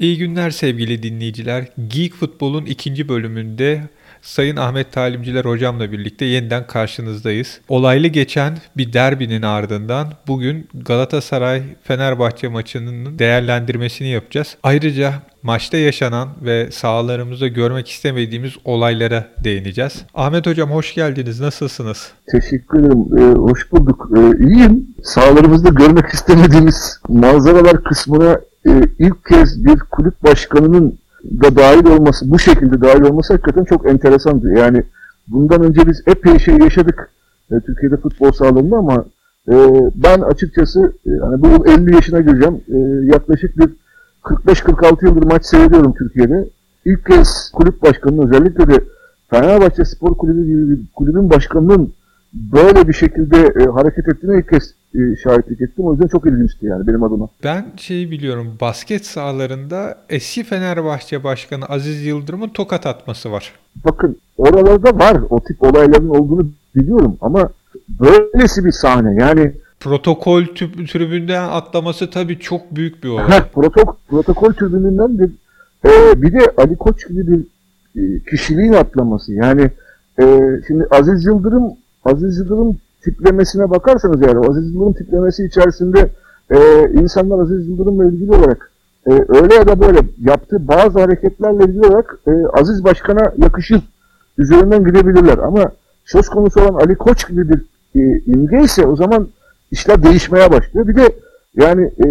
İyi günler sevgili dinleyiciler. Geek Futbol'un ikinci bölümünde Sayın Ahmet Talimciler hocamla birlikte yeniden karşınızdayız. Olaylı geçen bir derbinin ardından bugün Galatasaray Fenerbahçe maçının değerlendirmesini yapacağız. Ayrıca maçta yaşanan ve sahalarımızda görmek istemediğimiz olaylara değineceğiz. Ahmet hocam hoş geldiniz. Nasılsınız? Teşekkür ederim. Ee, hoş bulduk. Ee, iyiyim. Sahalarımızda görmek istemediğimiz manzaralar kısmına e, ilk kez bir kulüp başkanının da dahil olması, bu şekilde dahil olması hakikaten çok enteresandı. Yani bundan önce biz epey şey yaşadık e, Türkiye'de futbol sahalarında ama e, ben açıkçası e, hani bu yıl 50 yaşına gireceğim. E, yaklaşık bir 45-46 yıldır maç seyrediyorum Türkiye'de. İlk kez kulüp başkanının özellikle de Fenerbahçe Spor Kulübü gibi bir kulübün başkanının böyle bir şekilde hareket ettiğine ilk kez şahitlik ettim. O yüzden çok ilginçti yani benim adıma. Ben şeyi biliyorum. Basket sahalarında eski Fenerbahçe Başkanı Aziz Yıldırım'ın tokat atması var. Bakın oralarda var. O tip olayların olduğunu biliyorum ama böylesi bir sahne yani protokol tüp, tribünden atlaması tabii çok büyük bir olay. protokol, protokol tribününden bir e, bir de Ali Koç gibi bir e, kişiliğin atlaması. Yani e, şimdi Aziz Yıldırım Aziz Yıldırım tiplemesine bakarsanız yani Aziz Yıldırım tiplemesi içerisinde e, insanlar Aziz Yıldırım'la ilgili olarak e, öyle ya da böyle yaptığı bazı hareketlerle ilgili olarak e, Aziz Başkan'a yakışır üzerinden gidebilirler. Ama söz konusu olan Ali Koç gibi bir e, imge ise o zaman işler değişmeye başlıyor. Bir de yani e,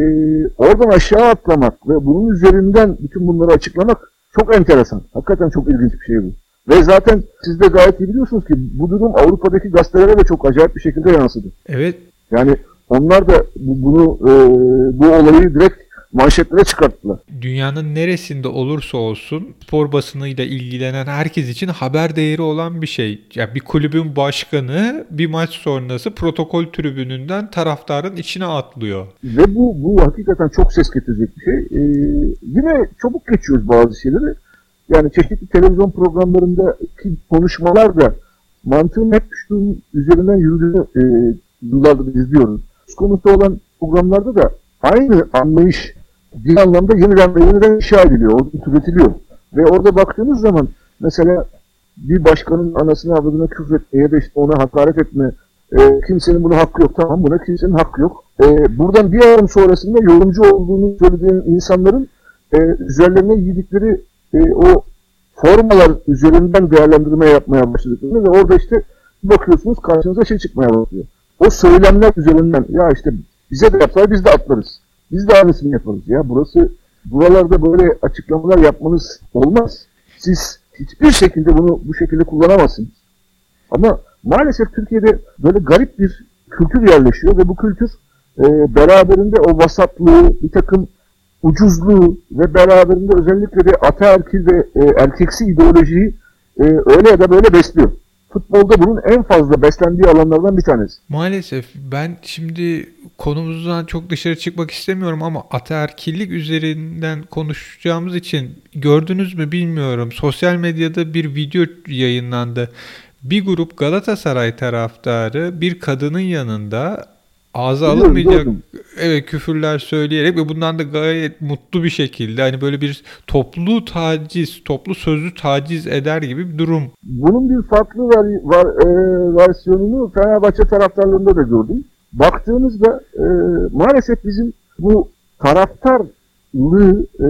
oradan aşağı atlamak ve bunun üzerinden bütün bunları açıklamak çok enteresan. Hakikaten çok ilginç bir şey bu. Ve zaten siz de gayet iyi biliyorsunuz ki bu durum Avrupa'daki gazetelere de çok acayip bir şekilde yansıdı. Evet. Yani onlar da bunu e, bu olayı direkt manşetlere çıkarttılar. Dünyanın neresinde olursa olsun spor basınıyla ilgilenen herkes için haber değeri olan bir şey. Yani bir kulübün başkanı bir maç sonrası protokol tribününden taraftarın içine atlıyor. Ve bu bu hakikaten çok ses getirecek bir şey. Ee, yine çabuk geçiyoruz bazı şeyleri. Yani çeşitli televizyon programlarındaki konuşmalar da mantığın hep şunun üzerinden yürüdüğünü e, yıllardır izliyoruz. Konusu olan programlarda da aynı anlayış bir anlamda yeniden ve yeniden inşa ediliyor, türetiliyor. Ve orada baktığınız zaman mesela bir başkanın anasını avradına küfür etme ya işte ona hakaret etme, e, kimsenin buna hakkı yok. Tamam buna kimsenin hakkı yok. E, buradan bir adım sonrasında yorumcu olduğunu söylediğin insanların e, üzerlerine yedikleri e, o formalar üzerinden değerlendirme yapmaya başladıklarını ve orada işte bakıyorsunuz karşınıza şey çıkmaya başlıyor. O söylemler üzerinden ya işte bize de yapsalar biz de atlarız. Biz de aynısını yaparız ya. Burası buralarda böyle açıklamalar yapmanız olmaz. Siz hiçbir şekilde bunu bu şekilde kullanamazsınız. Ama maalesef Türkiye'de böyle garip bir kültür yerleşiyor ve bu kültür e, beraberinde o vasatlığı, bir takım ucuzluğu ve beraberinde özellikle de ataerkil ve e, erkeksi ideolojiyi e, öyle ya da böyle besliyor. Futbolda bunun en fazla beslendiği alanlardan bir tanesi. Maalesef ben şimdi konumuzdan çok dışarı çıkmak istemiyorum ama ataerkillik üzerinden konuşacağımız için gördünüz mü bilmiyorum. Sosyal medyada bir video yayınlandı. Bir grup Galatasaray taraftarı bir kadının yanında ağza alınmayacak evet küfürler söyleyerek ve bundan da gayet mutlu bir şekilde hani böyle bir toplu taciz, toplu sözlü taciz eder gibi bir durum. Bunun bir farklı var, var, e, versiyonunu Fenerbahçe taraftarlarında da gördüm. Baktığınızda e, maalesef bizim bu taraftarlığı e,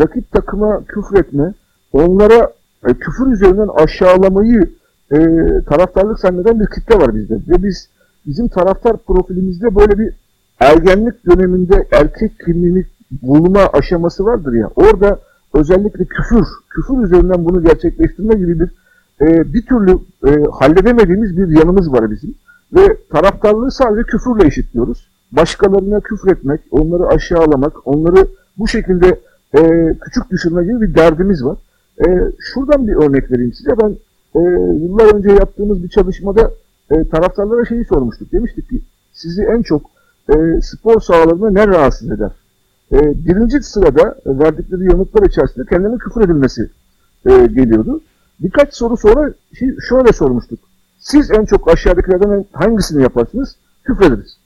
rakip takıma küfretme, onlara e, küfür üzerinden aşağılamayı e, taraftarlık zanneden bir kitle var bizde. Ve biz bizim taraftar profilimizde böyle bir ergenlik döneminde erkek kimliğini bulma aşaması vardır ya. Orada özellikle küfür, küfür üzerinden bunu gerçekleştirme gibi bir e, bir türlü e, halledemediğimiz bir yanımız var bizim. Ve taraftarlığı sadece küfürle eşitliyoruz. Başkalarına küfretmek, onları aşağılamak, onları bu şekilde e, küçük düşürme gibi bir derdimiz var. E, şuradan bir örnek vereyim size. Ben e, yıllar önce yaptığımız bir çalışmada e, taraftarlara şeyi sormuştuk. Demiştik ki sizi en çok e, spor sahalarında ne rahatsız eder? E, birinci sırada verdikleri yanıtlar içerisinde kendine küfür edilmesi e, geliyordu. Birkaç soru sonra şey, şöyle sormuştuk. Siz en çok aşağıdakilerden hangisini yaparsınız? Küfrederiz.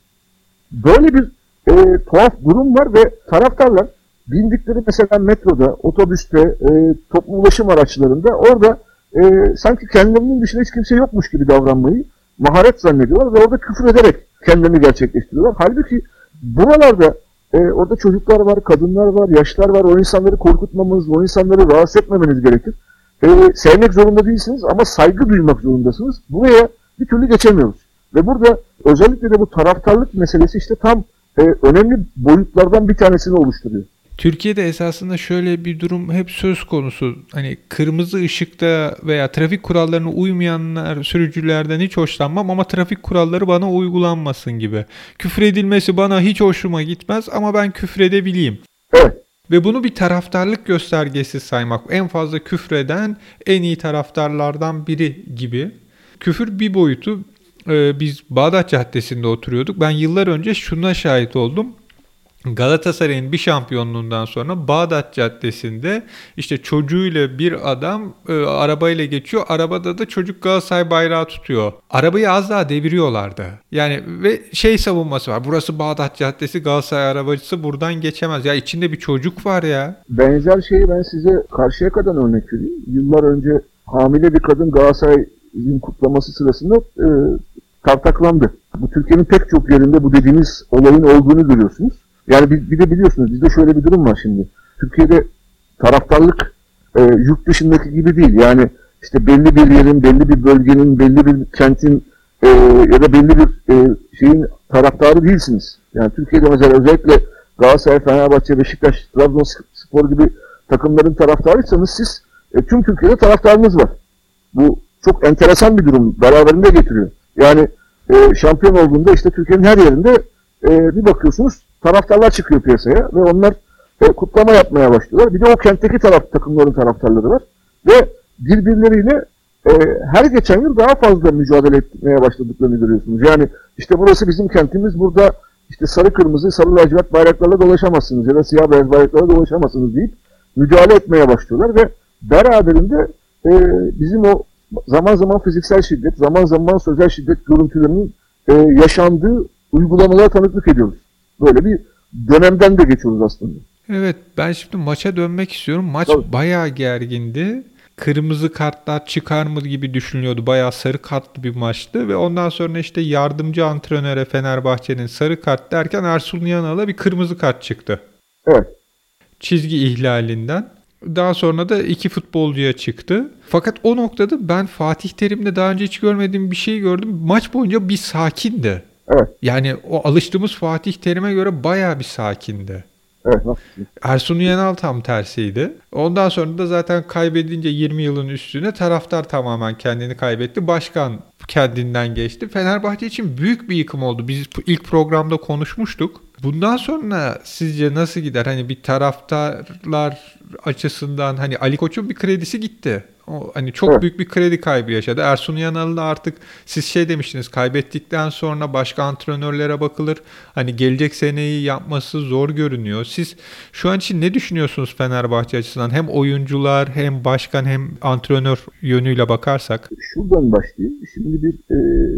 Böyle bir e, tuhaf durum var ve taraftarlar bindikleri mesela metroda, otobüste, e, toplu ulaşım araçlarında orada e, sanki kendilerinin dışında hiç kimse yokmuş gibi davranmayı maharet zannediyorlar ve orada küfür ederek kendilerini gerçekleştiriyorlar. Halbuki buralarda e, orada çocuklar var, kadınlar var, yaşlar var. O insanları korkutmamız, o insanları rahatsız etmemeniz gerekir. E, sevmek zorunda değilsiniz ama saygı duymak zorundasınız. Buraya bir türlü geçemiyoruz. Ve burada özellikle de bu taraftarlık meselesi işte tam e, önemli boyutlardan bir tanesini oluşturuyor. Türkiye'de esasında şöyle bir durum hep söz konusu. Hani kırmızı ışıkta veya trafik kurallarına uymayanlar sürücülerden hiç hoşlanmam ama trafik kuralları bana uygulanmasın gibi. Küfür edilmesi bana hiç hoşuma gitmez ama ben küfür edebileyim. Evet. Ve bunu bir taraftarlık göstergesi saymak. En fazla küfreden en iyi taraftarlardan biri gibi. Küfür bir boyutu. Ee, biz Bağdat Caddesi'nde oturuyorduk. Ben yıllar önce şuna şahit oldum. Galatasaray'ın bir şampiyonluğundan sonra Bağdat Caddesi'nde işte çocuğuyla bir adam e, arabayla geçiyor. Arabada da çocuk Galatasaray bayrağı tutuyor. Arabayı az daha deviriyorlardı. Yani ve şey savunması var. Burası Bağdat Caddesi Galatasaray arabacısı buradan geçemez. Ya içinde bir çocuk var ya. Benzer şeyi ben size karşıya kadar örnek vereyim. Yıllar önce hamile bir kadın Galatasaray'ın kutlaması sırasında e, tartaklandı. Bu Türkiye'nin pek çok yerinde bu dediğiniz olayın olduğunu görüyorsunuz. Yani bir, bir de biliyorsunuz bizde şöyle bir durum var şimdi. Türkiye'de taraftarlık e, yurt dışındaki gibi değil. Yani işte belli bir yerin, belli bir bölgenin, belli bir kentin e, ya da belli bir e, şeyin taraftarı değilsiniz. Yani Türkiye'de mesela özellikle Galatasaray, Fenerbahçe, Beşiktaş, Trabzonspor gibi takımların taraftarıysanız siz e, tüm Türkiye'de taraftarınız var. Bu çok enteresan bir durum. Beraberinde getiriyor. Yani e, şampiyon olduğunda işte Türkiye'nin her yerinde e, bir bakıyorsunuz taraftarlar çıkıyor piyasaya ve onlar e, kutlama yapmaya başlıyorlar. Bir de o kentteki taraf takımların taraftarları var ve birbirleriyle e, her geçen yıl daha fazla mücadele etmeye başladıklarını görüyorsunuz. Yani işte burası bizim kentimiz, burada işte sarı kırmızı, sarı lacivert bayraklarla dolaşamazsınız ya da siyah beyaz bayraklarla dolaşamazsınız deyip müdahale etmeye başlıyorlar ve beraberinde e, bizim o zaman zaman fiziksel şiddet, zaman zaman sözel şiddet görüntülerinin e, yaşandığı uygulamalara tanıklık ediyoruz. Böyle bir dönemden de geçiyoruz aslında. Evet ben şimdi maça dönmek istiyorum. Maç Tabii. bayağı gergindi. Kırmızı kartlar çıkar mı gibi düşünülüyordu. Bayağı sarı kartlı bir maçtı ve ondan sonra işte yardımcı antrenöre Fenerbahçe'nin sarı kart derken Ersun Yanal'a bir kırmızı kart çıktı. Evet. Çizgi ihlalinden. Daha sonra da iki futbolcuya çıktı. Fakat o noktada ben Fatih Terim'de daha önce hiç görmediğim bir şey gördüm. Maç boyunca bir sakindi. Evet. Yani o alıştığımız Fatih Terim'e göre bayağı bir sakindi. Evet. Ersun Yanal tam tersiydi. Ondan sonra da zaten kaybedince 20 yılın üstüne taraftar tamamen kendini kaybetti. Başkan kendinden geçti. Fenerbahçe için büyük bir yıkım oldu. Biz ilk programda konuşmuştuk. Bundan sonra sizce nasıl gider? Hani bir taraftarlar açısından hani Ali Koç'un bir kredisi gitti. O hani çok Evet. büyük bir kredi kaybı yaşadı. Ersun Yanal'ı da artık siz şey demiştiniz kaybettikten sonra başka antrenörlere bakılır. Hani gelecek seneyi yapması zor görünüyor. Siz şu an için ne düşünüyorsunuz Fenerbahçe açısından? Hem oyuncular hem başkan hem antrenör yönüyle bakarsak. Şuradan başlayayım. Şimdi bir e,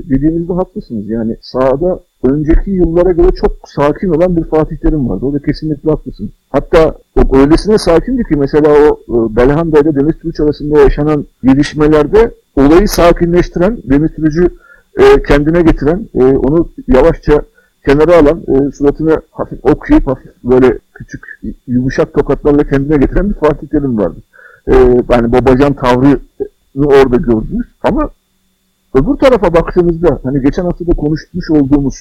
dediğinizde haklısınız. Yani sahada önceki yıllara göre çok sakin olan bir Fatih Terim vardı. O da kesinlikle haklısınız. Hatta o öylesine sakindi ki mesela o e, Belhanda ile Deniz Türüç arasında yaşanan gelişmelerde olayı sakinleştiren, Deniz Türüc'ü e, kendine getiren, e, onu yavaşça kenara alan, suratını hafif okuyup hafif böyle küçük yumuşak tokatlarla kendine getiren bir Fatih Terim vardı. E, yani babacan tavrı orada gördünüz. Ama öbür tarafa baktığınızda hani geçen hafta da konuşmuş olduğumuz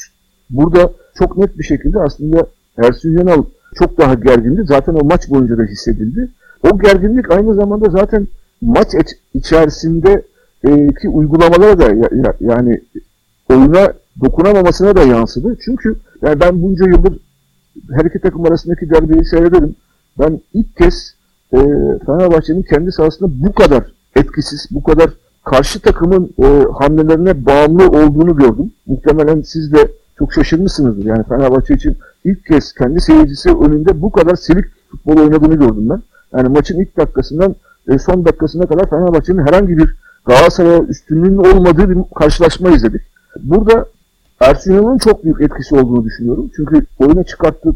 burada çok net bir şekilde aslında Ersun Yanal çok daha gergindi. Zaten o maç boyunca da hissedildi. O gerginlik aynı zamanda zaten maç iç- içerisinde e, ki uygulamalara da ya- ya- yani oyuna dokunamamasına da yansıdı. Çünkü yani ben bunca yıldır her iki takım arasındaki derbiyi seyrederim. Ben ilk kez e, Fenerbahçe'nin kendi sahasında bu kadar etkisiz, bu kadar karşı takımın e, hamlelerine bağımlı olduğunu gördüm. Muhtemelen siz de çok şaşırmışsınızdır. Yani Fenerbahçe için ilk kez kendi seyircisi önünde bu kadar silik futbol oynadığını gördüm ben. Yani maçın ilk dakikasından e, son dakikasına kadar Fenerbahçe'nin herhangi bir Galatasaray'a üstünlüğünün olmadığı bir karşılaşma izledik. Burada Ersun Yanal'ın çok büyük etkisi olduğunu düşünüyorum. Çünkü oyuna çıkarttığı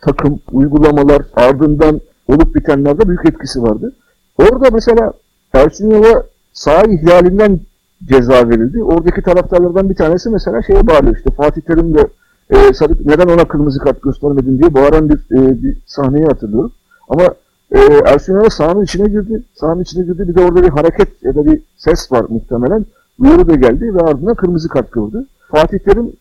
takım, uygulamalar, ardından olup bitenlerde büyük etkisi vardı. Orada mesela Ersun Yanal'a saha ihlalinden ceza verildi. Oradaki taraftarlardan bir tanesi mesela şeye bağlıyor işte Fatih Terim de e, Sadık neden ona kırmızı kart göstermedin diye bağıran bir, e, bir sahneyi hatırlıyorum. Ama e, Ersun Yanal sahanın içine girdi. Sahanın içine girdi. Bir de orada bir hareket ya da bir ses var muhtemelen. Uyarı da geldi ve ardından kırmızı kart gördü. Fatih Terim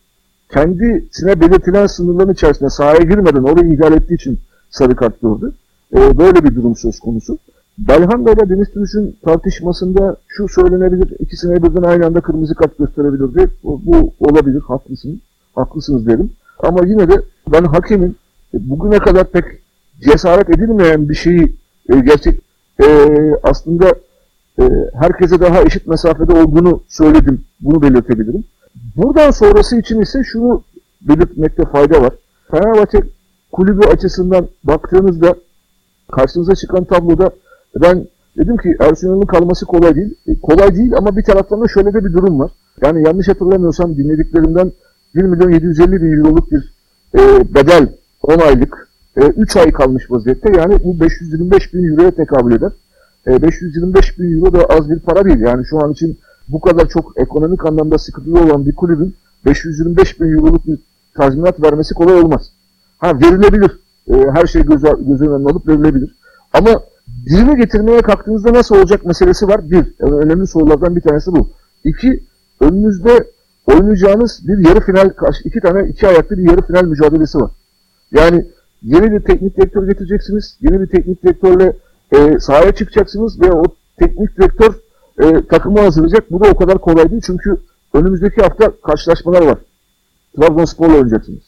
kendisine belirtilen sınırların içerisinde sahaya girmeden orayı ihlal ettiği için sarı kart gördü. E, böyle bir durum söz konusu. Belhanda ile Deniz Türüş'ün tartışmasında şu söylenebilir, ikisine birden aynı anda kırmızı kart gösterebilirdi. Bu, bu olabilir, haklısın, haklısınız derim. Ama yine de ben hakemin e, bugüne kadar pek cesaret edilmeyen bir şeyi e, gerçek e, aslında e, herkese daha eşit mesafede olduğunu söyledim. Bunu belirtebilirim. Buradan sonrası için ise şunu belirtmekte fayda var. Fenerbahçe kulübü açısından baktığınızda karşınıza çıkan tabloda ben dedim ki Ersun kalması kolay değil. E, kolay değil ama bir taraftan da şöyle de bir durum var. Yani yanlış hatırlamıyorsam dinlediklerimden 1 milyon 750 bin euroluk bir e, bedel 10 aylık e, 3 ay kalmış vaziyette. Yani bu 525 bin euroya tekabül eder. E, 525 bin euro da az bir para değil. Yani şu an için bu kadar çok ekonomik anlamda sıkıntılı olan bir kulübün 525 bin euroluk bir tazminat vermesi kolay olmaz. Ha verilebilir. E, her şey göz, göz önüne alıp verilebilir. Ama birine getirmeye kalktığınızda nasıl olacak meselesi var. Bir, yani önemli sorulardan bir tanesi bu. İki, önünüzde oynayacağınız bir yarı final, iki tane iki ayaklı bir yarı final mücadelesi var. Yani yeni bir teknik direktör getireceksiniz. Yeni bir teknik direktörle e, sahaya çıkacaksınız ve o teknik direktör e, takımı hazırlayacak. Bu da o kadar kolay değil çünkü önümüzdeki hafta karşılaşmalar var. Trabzonspor'la oynayacaksınız.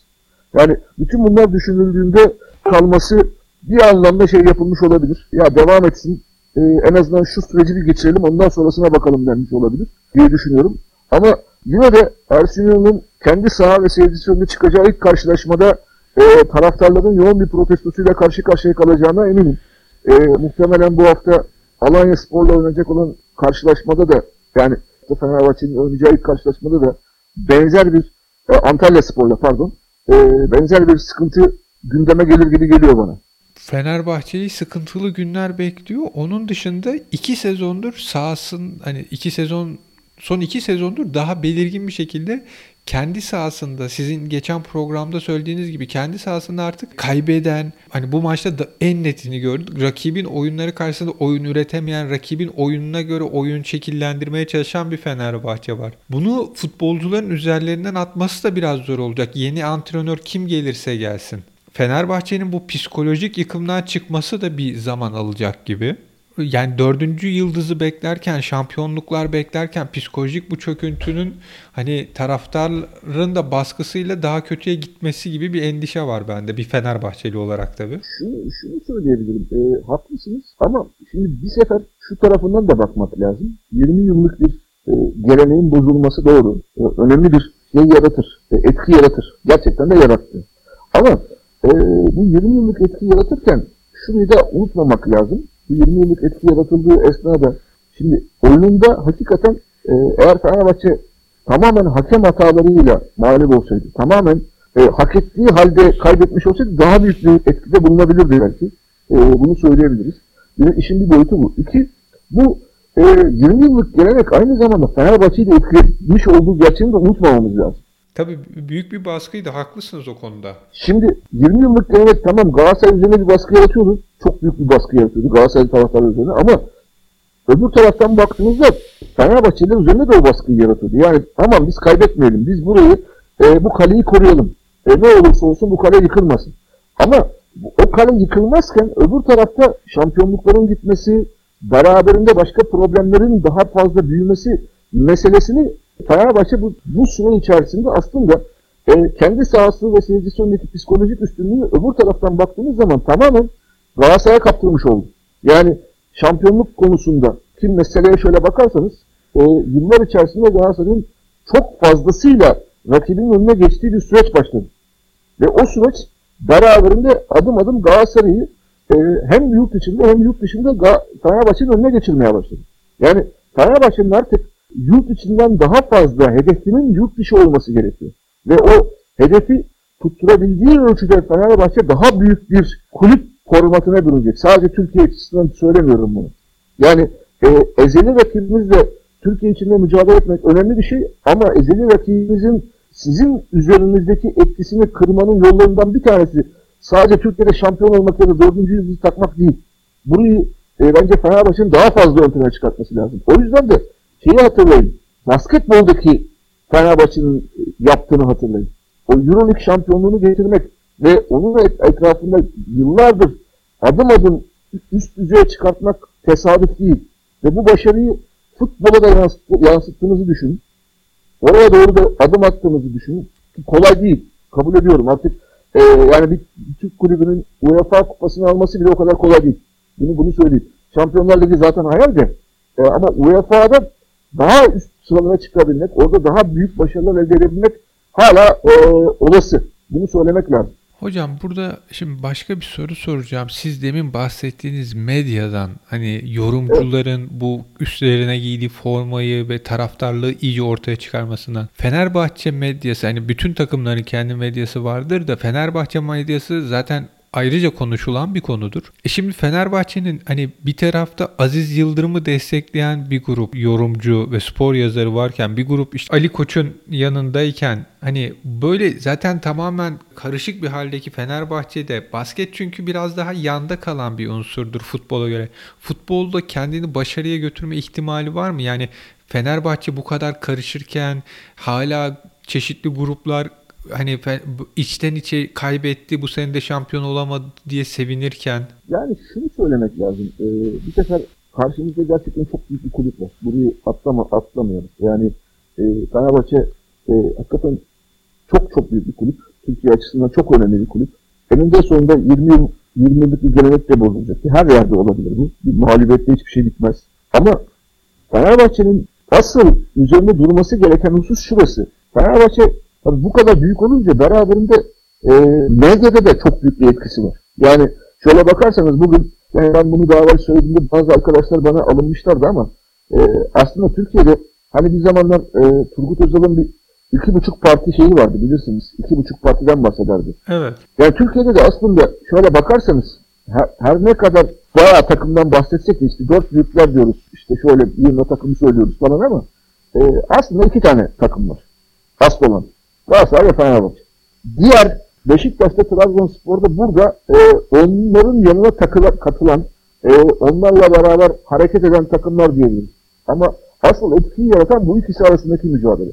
Yani bütün bunlar düşünüldüğünde kalması bir anlamda şey yapılmış olabilir. Ya devam etsin, e, en azından şu süreci bir geçirelim, ondan sonrasına bakalım denmiş olabilir diye düşünüyorum. Ama yine de Ersun Yanal'ın kendi saha ve seyircisi önünde çıkacağı ilk karşılaşmada e, taraftarların yoğun bir protestosuyla karşı karşıya kalacağına eminim. E, muhtemelen bu hafta Alanya Spor'la oynayacak olan karşılaşmada da yani Fenerbahçe'nin oynayacağı ilk karşılaşmada da benzer bir e, Antalya Spor'la pardon e, benzer bir sıkıntı gündeme gelir gibi geliyor bana. Fenerbahçe'yi sıkıntılı günler bekliyor. Onun dışında iki sezondur sahasın hani iki sezon son iki sezondur daha belirgin bir şekilde kendi sahasında sizin geçen programda söylediğiniz gibi kendi sahasında artık kaybeden hani bu maçta da en netini gördük. Rakibin oyunları karşısında oyun üretemeyen, rakibin oyununa göre oyun şekillendirmeye çalışan bir Fenerbahçe var. Bunu futbolcuların üzerlerinden atması da biraz zor olacak. Yeni antrenör kim gelirse gelsin. Fenerbahçe'nin bu psikolojik yıkımdan çıkması da bir zaman alacak gibi. Yani dördüncü yıldızı beklerken, şampiyonluklar beklerken psikolojik bu çöküntünün hani taraftarların da baskısıyla daha kötüye gitmesi gibi bir endişe var bende bir Fenerbahçeli olarak tabii. Şunu, şunu söyleyebilirim. E, haklısınız ama şimdi bir sefer şu tarafından da bakmak lazım. 20 yıllık bir e, geleneğin bozulması doğru. E, önemli bir şey yaratır. E, etki yaratır. Gerçekten de yarattı. Ama e, bu 20 yıllık etki yaratırken şunu da unutmamak lazım. Bu 20 yıllık etki yaratıldığı esnada şimdi oyununda hakikaten e, eğer Fenerbahçe tamamen hakem hatalarıyla mağlup olsaydı, tamamen e, hak ettiği halde kaybetmiş olsaydı daha büyük bir etkide bulunabilirdi belki. E, bunu söyleyebiliriz. Bir, işin bir boyutu bu. İki, bu e, 20 yıllık gelenek aynı zamanda Fenerbahçe'yi de etkilemiş olduğu gerçeğini de unutmamamız lazım. Tabii büyük bir baskıydı. Haklısınız o konuda. Şimdi 20 yıllık gelenek tamam Galatasaray üzerine bir baskı yaratıyordu. Çok büyük bir baskı yaratıyordu Galatasaray taraftarı üzerine ama öbür taraftan baktığınızda Fenerbahçeliler üzerine de o baskıyı yaratıyordu. Yani tamam biz kaybetmeyelim. Biz burayı e, bu kaleyi koruyalım. E, ne olursa olsun bu kale yıkılmasın. Ama o kale yıkılmazken öbür tarafta şampiyonlukların gitmesi, beraberinde başka problemlerin daha fazla büyümesi meselesini Fenerbahçe bu, bu süre içerisinde aslında e, kendi sahası ve seyircisi önündeki psikolojik üstünlüğü öbür taraftan baktığınız zaman tamamen Galatasaray'a kaptırmış oldu. Yani şampiyonluk konusunda kim meseleye şöyle bakarsanız e, yıllar içerisinde Galatasaray'ın çok fazlasıyla rakibinin önüne geçtiği bir süreç başladı. Ve o süreç beraberinde adım adım Galatasaray'ı e, hem yurt içinde hem yurt dışında Fenerbahçe'nin önüne geçirmeye başladı. Yani Fenerbahçe'nin artık yurt içinden daha fazla hedefinin yurt dışı olması gerekiyor. Ve o hedefi tutturabildiği ölçüde Fenerbahçe daha büyük bir kulüp formatına bürünecek. Sadece Türkiye açısından söylemiyorum bunu. Yani e, ezeli rakibimizle Türkiye içinde mücadele etmek önemli bir şey ama ezeli rakibimizin sizin üzerinizdeki etkisini kırmanın yollarından bir tanesi sadece Türkiye'de şampiyon olmak ya da dördüncü yıldızı takmak değil. Bunu e, bence Fenerbahçe'nin daha fazla ön plana çıkartması lazım. O yüzden de şeyi hatırlayın. Basketboldaki Fenerbahçe'nin yaptığını hatırlayın. O Euroleague şampiyonluğunu getirmek ve onun etrafında yıllardır adım adım üst düzeye çıkartmak tesadüf değil. Ve bu başarıyı futbola da yansıttığınızı düşünün. Oraya doğru da adım attığınızı düşünün. Kolay değil. Kabul ediyorum. Artık e, yani bir Türk kulübünün UEFA kupasını alması bile o kadar kolay değil. Bunu bunu söyleyeyim. Şampiyonlar Ligi zaten hayal de. E, ama UEFA'da daha üst sıralara çıkabilmek, orada daha büyük başarılar elde edebilmek hala e, olası. Bunu söylemek lazım. Hocam burada şimdi başka bir soru soracağım. Siz demin bahsettiğiniz medyadan hani yorumcuların bu üstlerine giydiği formayı ve taraftarlığı iyice ortaya çıkarmasından. Fenerbahçe medyası hani bütün takımların kendi medyası vardır da Fenerbahçe medyası zaten ayrıca konuşulan bir konudur. E şimdi Fenerbahçe'nin hani bir tarafta Aziz Yıldırım'ı destekleyen bir grup yorumcu ve spor yazarı varken bir grup işte Ali Koç'un yanındayken hani böyle zaten tamamen karışık bir haldeki Fenerbahçe'de basket çünkü biraz daha yanda kalan bir unsurdur futbola göre. Futbolda kendini başarıya götürme ihtimali var mı? Yani Fenerbahçe bu kadar karışırken hala çeşitli gruplar hani içten içe kaybetti bu sene de şampiyon olamadı diye sevinirken. Yani şunu söylemek lazım. Ee, bir sefer karşımızda gerçekten çok büyük bir kulüp var. Burayı atlama, atlamıyoruz. Yani e, Fenerbahçe e, hakikaten çok çok büyük bir kulüp. Türkiye açısından çok önemli bir kulüp. Eninde sonunda 20 yıl 20 yıllık bir gelenek de bozulacak. Her yerde olabilir bu. Bir mağlubiyette hiçbir şey bitmez. Ama Fenerbahçe'nin asıl üzerinde durması gereken husus şurası. Fenerbahçe Tabii bu kadar büyük olunca beraberinde e, medyada da çok büyük bir etkisi var. Yani şöyle bakarsanız bugün yani ben bunu daha evvel söylediğimde bazı arkadaşlar bana alınmışlardı ama e, aslında Türkiye'de hani bir zamanlar e, Turgut Özal'ın bir iki buçuk parti şeyi vardı bilirsiniz. İki buçuk partiden bahsederdi. Evet. Yani Türkiye'de de aslında şöyle bakarsanız her, her ne kadar bayağı takımdan bahsetsek de işte dört büyükler diyoruz. İşte şöyle 20 takımı söylüyoruz falan ama e, aslında iki tane takım var. Asıl olan. Galatasaray Fenerbahçe. Diğer Beşiktaş'ta Trabzonspor'da burada e, onların yanına takılan, katılan, e, onlarla beraber hareket eden takımlar diyebiliriz. Ama asıl etkiyi yaratan bu ikisi arasındaki mücadele.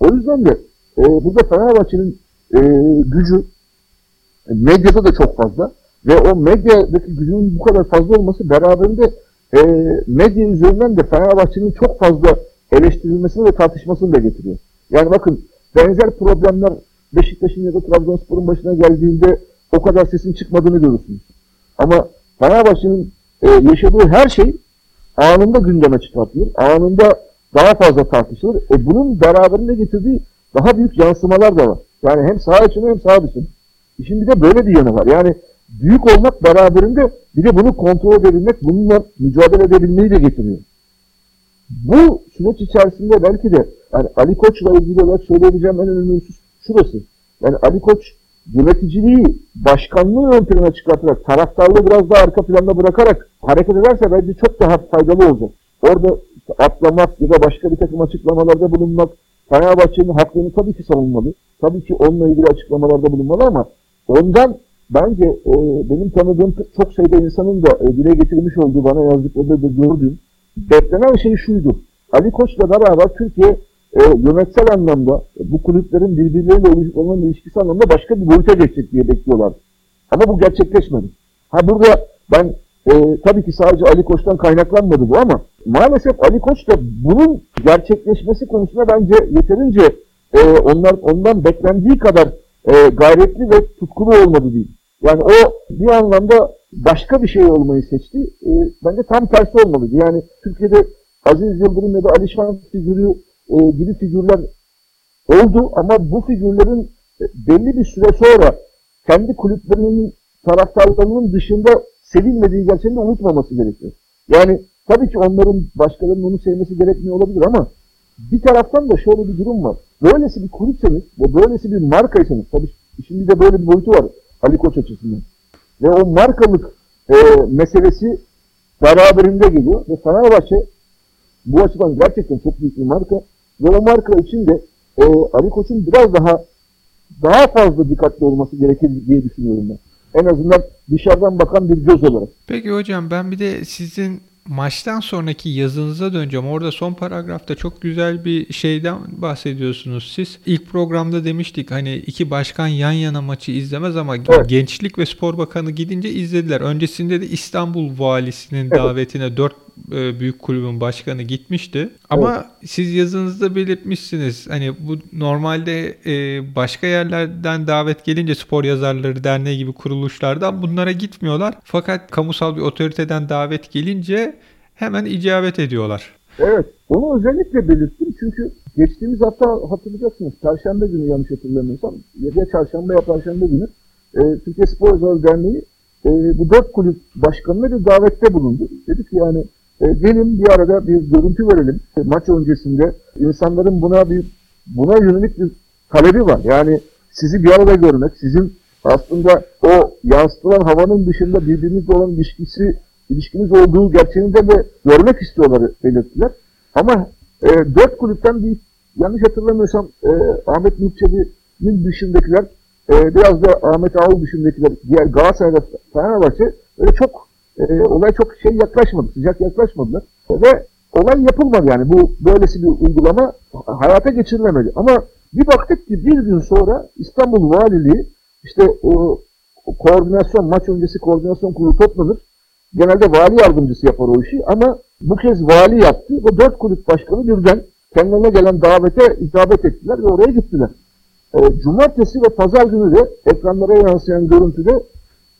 O yüzden de e, burada Fenerbahçe'nin e, gücü medyada da çok fazla ve o medyadaki gücünün bu kadar fazla olması beraberinde e, medya üzerinden de Fenerbahçe'nin çok fazla eleştirilmesini ve tartışmasını da getiriyor. Yani bakın Benzer problemler Beşiktaş'ın ya da Trabzonspor'un başına geldiğinde o kadar sesin çıkmadığını görürsünüz. Ama Fenerbahçe'nin e, yaşadığı her şey anında gündeme çıkartılır. Anında daha fazla tartışılır. E bunun beraberinde getirdiği daha büyük yansımalar da var. Yani hem saha içinde hem saha dışında. İşin bir de böyle bir yanı var. Yani büyük olmak beraberinde bir de bunu kontrol edebilmek, bununla mücadele edebilmeyi de getiriyor. Bu süreç içerisinde belki de yani Ali Koç'la ilgili olarak söyleyebileceğim en önemli husus şurası. Yani Ali Koç yöneticiliği, başkanlığı ön plana çıkartarak, taraftarlığı biraz daha arka planda bırakarak hareket ederse bence çok daha faydalı olacak. Orada atlamak ya da başka bir takım açıklamalarda bulunmak, Fenerbahçe'nin haklarını tabii ki savunmalı. Tabii ki onunla ilgili açıklamalarda bulunmalı ama ondan bence e, benim tanıdığım çok sayıda insanın da e, dile getirmiş olduğu bana yazdıklarında da gördüğüm beklenen şey şuydu. Ali Koç'la beraber Türkiye e, yönetsel anlamda bu kulüplerin birbirleriyle olan ilişkisi anlamda başka bir boyuta geçecek diye bekliyorlar. Ama bu gerçekleşmedi. Ha burada ben e, tabii ki sadece Ali Koç'tan kaynaklanmadı bu ama maalesef Ali Koç da bunun gerçekleşmesi konusunda bence yeterince e, onlar ondan beklendiği kadar e, gayretli ve tutkulu olmadı değil. Yani o bir anlamda başka bir şey olmayı seçti. E, bence tam tersi olmalıydı. Yani Türkiye'de Aziz Yıldırım ya da Alişan figürü e, gibi figürler oldu ama bu figürlerin e, belli bir süre sonra kendi kulüplerinin taraftarlarının dışında sevilmediği gerçeğini unutmaması gerekiyor. Yani tabii ki onların başkalarının onu sevmesi gerekmiyor olabilir ama bir taraftan da şöyle bir durum var. Böylesi bir kulüpseniz ve böylesi bir markaysanız tabii Şimdi de böyle bir boyutu var Ali Koç açısından. Ve o markalık e, meselesi beraberinde geliyor. Ve Fenerbahçe bu açıdan gerçekten çok büyük bir marka. Ve o marka için de e, Ali Koç'un biraz daha daha fazla dikkatli olması gerekir diye düşünüyorum ben. En azından dışarıdan bakan bir göz olarak. Peki hocam ben bir de sizin maçtan sonraki yazınıza döneceğim. Orada son paragrafta çok güzel bir şeyden bahsediyorsunuz siz. İlk programda demiştik hani iki başkan yan yana maçı izlemez ama Evet. Gençlik ve Spor Bakanı gidince izlediler. Öncesinde de İstanbul Valisinin Evet. davetine dört büyük kulübün başkanı gitmişti. Ama siz yazınızda belirtmişsiniz. Hani bu normalde e, başka yerlerden davet gelince Spor Yazarları Derneği gibi kuruluşlardan bunlara gitmiyorlar. Fakat kamusal bir otoriteden davet gelince hemen icabet ediyorlar. Evet, onu özellikle belirttim çünkü geçtiğimiz hafta hatırlayacaksınız, Perşembe günü yanlış hatırlamıyorsam, ya Çarşamba ya Perşembe günü e, Türkiye Spor Yazarı Derneği e, bu dört kulüp başkanına bir davette bulundu. Dedik ki yani e, gelin bir arada bir görüntü verelim. E, maç öncesinde insanların buna bir buna yönelik bir talebi var. Yani sizi bir arada görmek, sizin aslında o yansıtılan havanın dışında birbirinizle olan ilişkisi ilişkiniz olduğu gerçeğini de görmek istiyorlar belirttiler. Ama e, dört kulüpten bir yanlış hatırlamıyorsam e, Ahmet Nurçebi'nin dışındakiler e, biraz da Ahmet Ağul dışındakiler diğer Galatasaray ve Fenerbahçe öyle çok e, olay çok şey yaklaşmadı, sıcak yaklaşmadılar. Ve olay yapılmadı yani bu böylesi bir uygulama hayata geçirilemedi. Ama bir baktık ki bir gün sonra İstanbul Valiliği işte o, koordinasyon, maç öncesi koordinasyon kurulu toplanır. Genelde vali yardımcısı yapar o işi ama bu kez vali yaptı ve dört kulüp başkanı birden kendilerine gelen davete icabet ettiler ve oraya gittiler. E, cumartesi ve pazar günü de ekranlara yansıyan görüntüde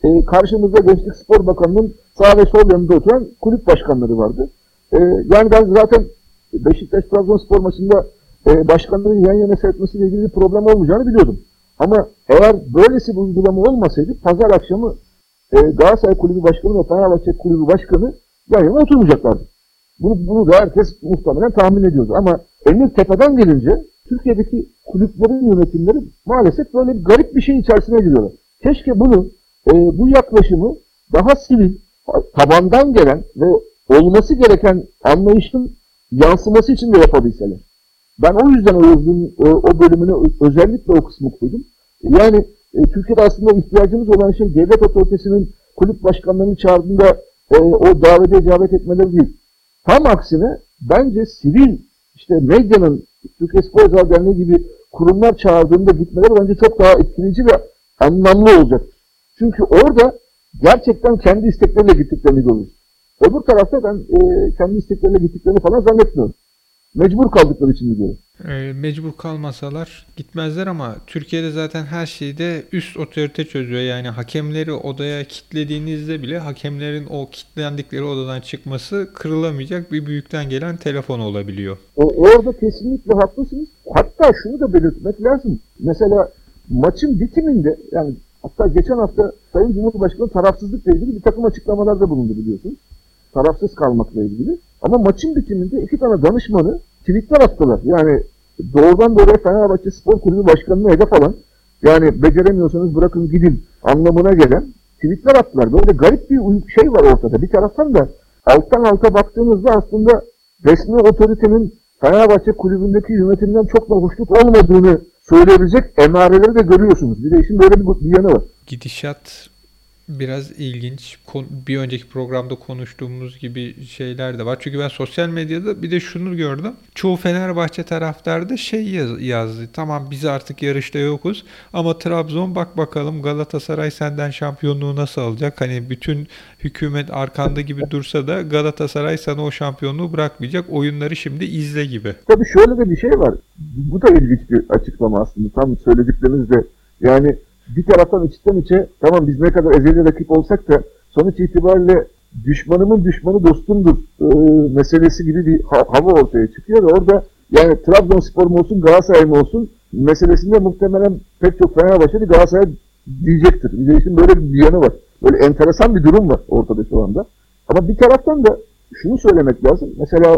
e, karşımızda Gençlik Spor Bakanı'nın sağ ve sol yanında oturan kulüp başkanları vardı. E, yani ben zaten Beşiktaş Trabzonspor maçında e, başkanların yan yana seyretmesiyle ilgili bir problem olmayacağını biliyordum. Ama eğer böylesi bir uygulama olmasaydı pazar akşamı e, Galatasaray Kulübü Başkanı ve Fenerbahçe Kulübü Başkanı yan yana oturmayacaklardı. Bunu, bunu da herkes muhtemelen tahmin ediyordu. Ama emir tepeden gelince Türkiye'deki kulüplerin yönetimleri maalesef böyle bir garip bir şey içerisine giriyorlar. Keşke bunu, e, bu yaklaşımı daha sivil, tabandan gelen ve olması gereken anlayışın yansıması için de yapabilseler. Ben o yüzden o yazının o, o bölümünü özellikle o kısmı koydum. Yani e, Türkiye'de aslında ihtiyacımız olan şey devlet otoritesinin kulüp başkanlarını çağırdığında e, o davete icabet etmeleri değil. Tam aksine bence sivil işte medyanın Türkiye Spor Derneği gibi kurumlar çağırdığında gitmeleri bence çok daha etkileyici ve anlamlı olacak. Çünkü orada gerçekten kendi istekleriyle gittiklerini görüyoruz. Öbür tarafta ben e, kendi istekleriyle gittiklerini falan zannetmiyorum. Mecbur kaldıkları için gidiyorum. E, mecbur kalmasalar gitmezler ama Türkiye'de zaten her şeyde üst otorite çözüyor. Yani hakemleri odaya kitlediğinizde bile hakemlerin o kitlendikleri odadan çıkması kırılamayacak bir büyükten gelen telefon olabiliyor. O, orada kesinlikle haklısınız. Hatta şunu da belirtmek lazım. Mesela maçın bitiminde yani hatta geçen hafta Sayın Cumhurbaşkanı tarafsızlıkla ilgili bir takım açıklamalarda bulundu biliyorsunuz. Tarafsız kalmakla ilgili. Ama maçın bitiminde iki tane danışmanı tweetler attılar. Yani doğrudan doğruya Fenerbahçe Spor Kulübü Başkanı'nı hedef alan yani beceremiyorsanız bırakın gidin anlamına gelen tweetler attılar. Böyle garip bir şey var ortada. Bir taraftan da alttan alta baktığınızda aslında resmi otoritenin Fenerbahçe kulübündeki yönetimden çok da hoşnut olmadığını söyleyebilecek emareleri de görüyorsunuz. Bir de işin böyle bir, bir yanı var. Gidişat biraz ilginç. Bir önceki programda konuştuğumuz gibi şeyler de var. Çünkü ben sosyal medyada bir de şunu gördüm. Çoğu Fenerbahçe taraftarı da şey yaz- yazdı. Tamam biz artık yarışta yokuz ama Trabzon bak bakalım Galatasaray senden şampiyonluğu nasıl alacak? Hani bütün hükümet arkanda gibi dursa da Galatasaray sana o şampiyonluğu bırakmayacak. Oyunları şimdi izle gibi. Tabii şöyle de bir şey var. Bu da ilginç bir açıklama aslında. Tam söylediklerinizde. Yani bir taraftan içten içe tamam biz ne kadar ezeli rakip olsak da sonuç itibariyle düşmanımın düşmanı dostumdur e, meselesi gibi bir ha- hava ortaya çıkıyor orada yani Trabzonspor mu olsun Galatasaray mı olsun meselesinde muhtemelen pek çok Fenerbahçeli Galatasaray diyecektir. Bir de işin böyle bir yanı var. Böyle enteresan bir durum var ortada şu anda. Ama bir taraftan da şunu söylemek lazım. Mesela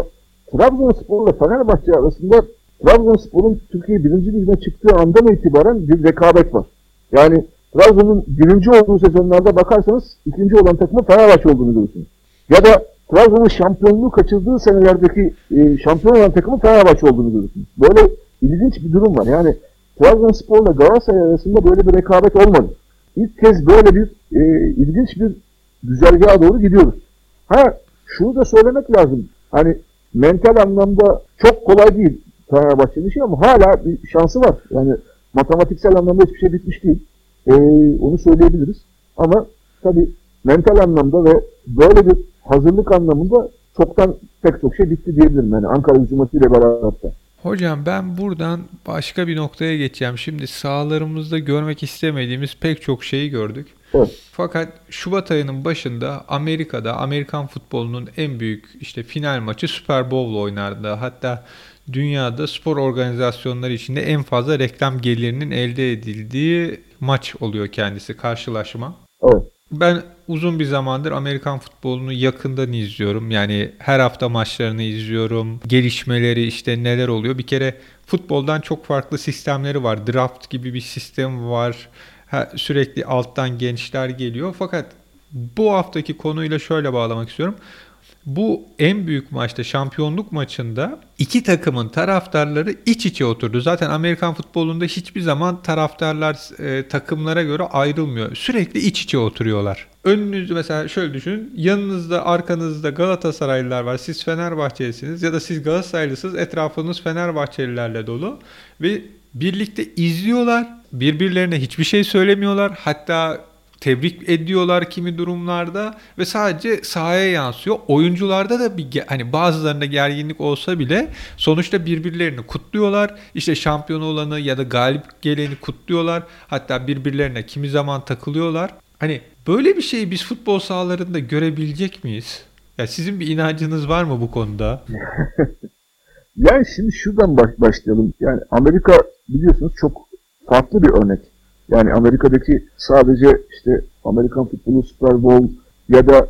Trabzonspor ile Fenerbahçe arasında Trabzonspor'un Türkiye birinci ligine çıktığı andan itibaren bir rekabet var. Yani Trabzon'un birinci olduğu sezonlarda bakarsanız ikinci olan takımın Fenerbahçe olduğunu görürsünüz. Ya da Trabzon'un şampiyonluğu kaçırdığı senelerdeki e, şampiyon olan takımın Fenerbahçe olduğunu görürsünüz. Böyle ilginç bir durum var. Yani Trabzonspor'la Galatasaray arasında böyle bir rekabet olmadı. İlk kez böyle bir e, ilginç bir güzergaha doğru gidiyoruz. Ha şunu da söylemek lazım. Hani mental anlamda çok kolay değil Fenerbahçe'nin işi ama hala bir şansı var. Yani matematiksel anlamda hiçbir şey bitmiş değil. Ee, onu söyleyebiliriz. Ama tabii mental anlamda ve böyle bir hazırlık anlamında çoktan pek çok şey bitti diyebilirim. Yani Ankara hücumatıyla beraber. Hocam ben buradan başka bir noktaya geçeceğim. Şimdi sahalarımızda görmek istemediğimiz pek çok şeyi gördük. Evet. Fakat Şubat ayının başında Amerika'da Amerikan futbolunun en büyük işte final maçı Super Bowl oynardı. Hatta dünyada spor organizasyonları içinde en fazla reklam gelirinin elde edildiği maç oluyor kendisi karşılaşma. Evet. Ben uzun bir zamandır Amerikan futbolunu yakından izliyorum. Yani her hafta maçlarını izliyorum. Gelişmeleri işte neler oluyor. Bir kere futboldan çok farklı sistemleri var. Draft gibi bir sistem var. Sürekli alttan gençler geliyor. Fakat bu haftaki konuyla şöyle bağlamak istiyorum. Bu en büyük maçta şampiyonluk maçında iki takımın taraftarları iç içe oturdu. Zaten Amerikan futbolunda hiçbir zaman taraftarlar e, takımlara göre ayrılmıyor. Sürekli iç içe oturuyorlar. Önünüzde mesela şöyle düşünün. Yanınızda arkanızda Galatasaraylılar var. Siz Fenerbahçelisiniz ya da siz Galatasaraylısınız. Etrafınız Fenerbahçelilerle dolu ve birlikte izliyorlar. Birbirlerine hiçbir şey söylemiyorlar. Hatta tebrik ediyorlar kimi durumlarda ve sadece sahaya yansıyor. Oyuncularda da bir hani bazılarında gerginlik olsa bile sonuçta birbirlerini kutluyorlar. İşte şampiyon olanı ya da galip geleni kutluyorlar. Hatta birbirlerine kimi zaman takılıyorlar. Hani böyle bir şeyi biz futbol sahalarında görebilecek miyiz? Ya sizin bir inancınız var mı bu konuda? yani şimdi şuradan baş, başlayalım. Yani Amerika biliyorsunuz çok farklı bir örnek. Yani Amerika'daki sadece işte Amerikan futbolu Super Bowl ya da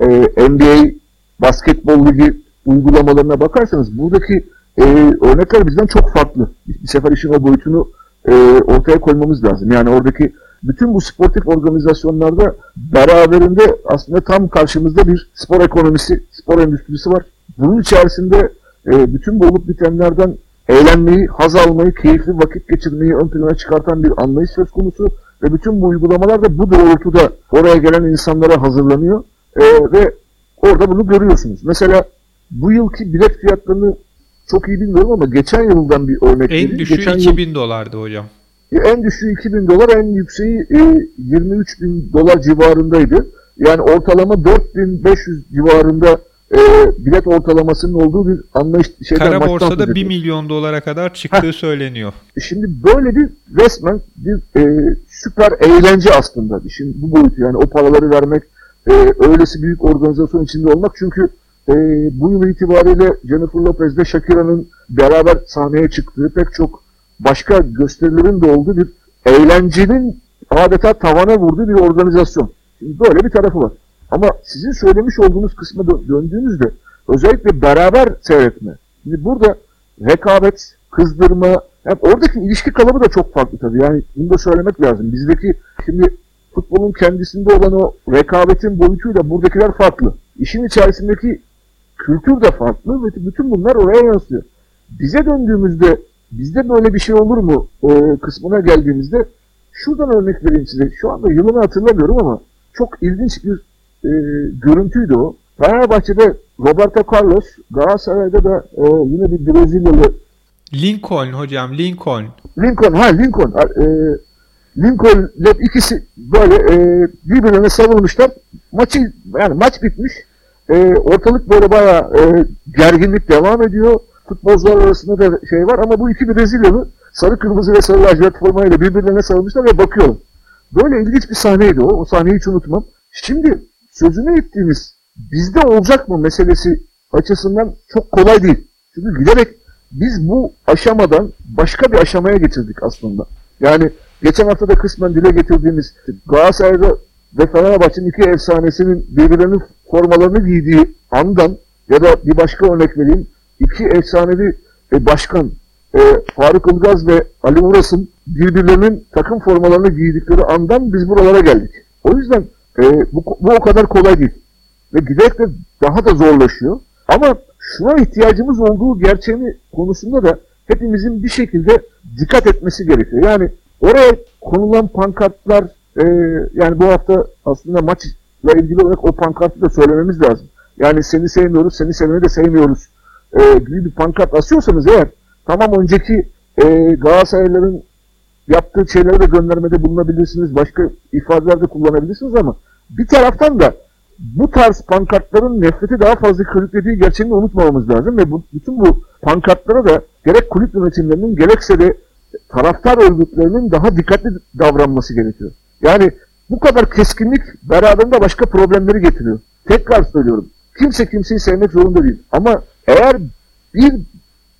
e, NBA basketbol ligi uygulamalarına bakarsanız buradaki e, örnekler bizden çok farklı. Bir sefer işin o boyutunu e, ortaya koymamız lazım. Yani oradaki bütün bu sportif organizasyonlarda beraberinde aslında tam karşımızda bir spor ekonomisi, spor endüstrisi var. Bunun içerisinde e, bütün bu olup bitenlerden eğlenmeyi, haz almayı, keyifli vakit geçirmeyi ön plana çıkartan bir anlayış söz konusu ve bütün bu uygulamalar da bu doğrultuda oraya gelen insanlara hazırlanıyor ee, ve orada bunu görüyorsunuz. Mesela bu yılki bilet fiyatlarını çok iyi bilmiyorum ama geçen yıldan bir örnek En düşüğü geçen 2000 yıl, dolardı hocam. En düşüğü 2000 dolar, en yükseği e, 23 bin dolar civarındaydı. Yani ortalama 4500 civarında e, bilet ortalamasının olduğu bir anlayış şeyden Kara borsada 1 milyon dolara kadar çıktığı Heh. söyleniyor. Şimdi böyle bir resmen bir e, süper eğlence aslında. Şimdi bu boyutu yani o paraları vermek e, öylesi büyük organizasyon içinde olmak çünkü e, bu yıl itibariyle Jennifer Lopez ile Shakira'nın beraber sahneye çıktığı pek çok başka gösterilerin de olduğu bir eğlencenin adeta tavana vurduğu bir organizasyon. Şimdi böyle bir tarafı var. Ama sizin söylemiş olduğunuz kısma döndüğünüzde özellikle beraber seyretme. Şimdi burada rekabet, kızdırma, yani oradaki ilişki kalıbı da çok farklı tabii. Yani bunu da söylemek lazım. Bizdeki şimdi futbolun kendisinde olan o rekabetin boyutuyla buradakiler farklı. İşin içerisindeki kültür de farklı ve bütün bunlar oraya yansıyor. Bize döndüğümüzde bizde böyle bir şey olur mu e, kısmına geldiğimizde şuradan örnek vereyim size. Şu anda yılını hatırlamıyorum ama çok ilginç bir e, görüntüydü o. Fenerbahçe'de Roberto Carlos, Galatasaray'da da e, yine bir Brezilyalı Lincoln hocam, Lincoln. Lincoln, ha Lincoln. E, Lincoln ile ikisi böyle e, birbirlerine savurmuşlar. Maçı yani maç bitmiş. E, ortalık böyle bayağı e, gerginlik devam ediyor. Futbolcular arasında da şey var ama bu iki Brezilyalı sarı kırmızı ve sarı lacivert formayla birbirlerine sarılmışlar ve bakıyor. Böyle ilginç bir sahneydi o. O sahneyi hiç unutmam. Şimdi sözünü ettiğimiz bizde olacak mı meselesi açısından çok kolay değil. Çünkü giderek biz bu aşamadan başka bir aşamaya getirdik aslında. Yani geçen hafta da kısmen dile getirdiğimiz Galatasaray'da ve Fenerbahçe'nin iki efsanesinin birbirlerinin formalarını giydiği andan ya da bir başka örnek vereyim. iki efsanevi başkan e, Faruk Ilgaz ve Ali Uras'ın birbirlerinin takım formalarını giydikleri andan biz buralara geldik. O yüzden e, bu, bu o kadar kolay değil. Ve giderek de daha da zorlaşıyor. Ama şuna ihtiyacımız olduğu gerçeğini konusunda da hepimizin bir şekilde dikkat etmesi gerekiyor. Yani oraya konulan pankartlar e, yani bu hafta aslında maçla ilgili olarak o pankartı da söylememiz lazım. Yani seni sevmiyoruz, seni seveni de sevmiyoruz e, gibi bir pankart asıyorsanız eğer tamam önceki e, Galatasaraylıların yaptığı şeylere de göndermede bulunabilirsiniz. Başka ifadeler de kullanabilirsiniz ama bir taraftan da bu tarz pankartların nefreti daha fazla körüklediği gerçeğini unutmamamız lazım ve bu, bütün bu pankartlara da gerek kulüp yönetimlerinin gerekse de taraftar örgütlerinin daha dikkatli davranması gerekiyor. Yani bu kadar keskinlik beraberinde başka problemleri getiriyor. Tekrar söylüyorum. Kimse kimseyi sevmek zorunda değil. Ama eğer bir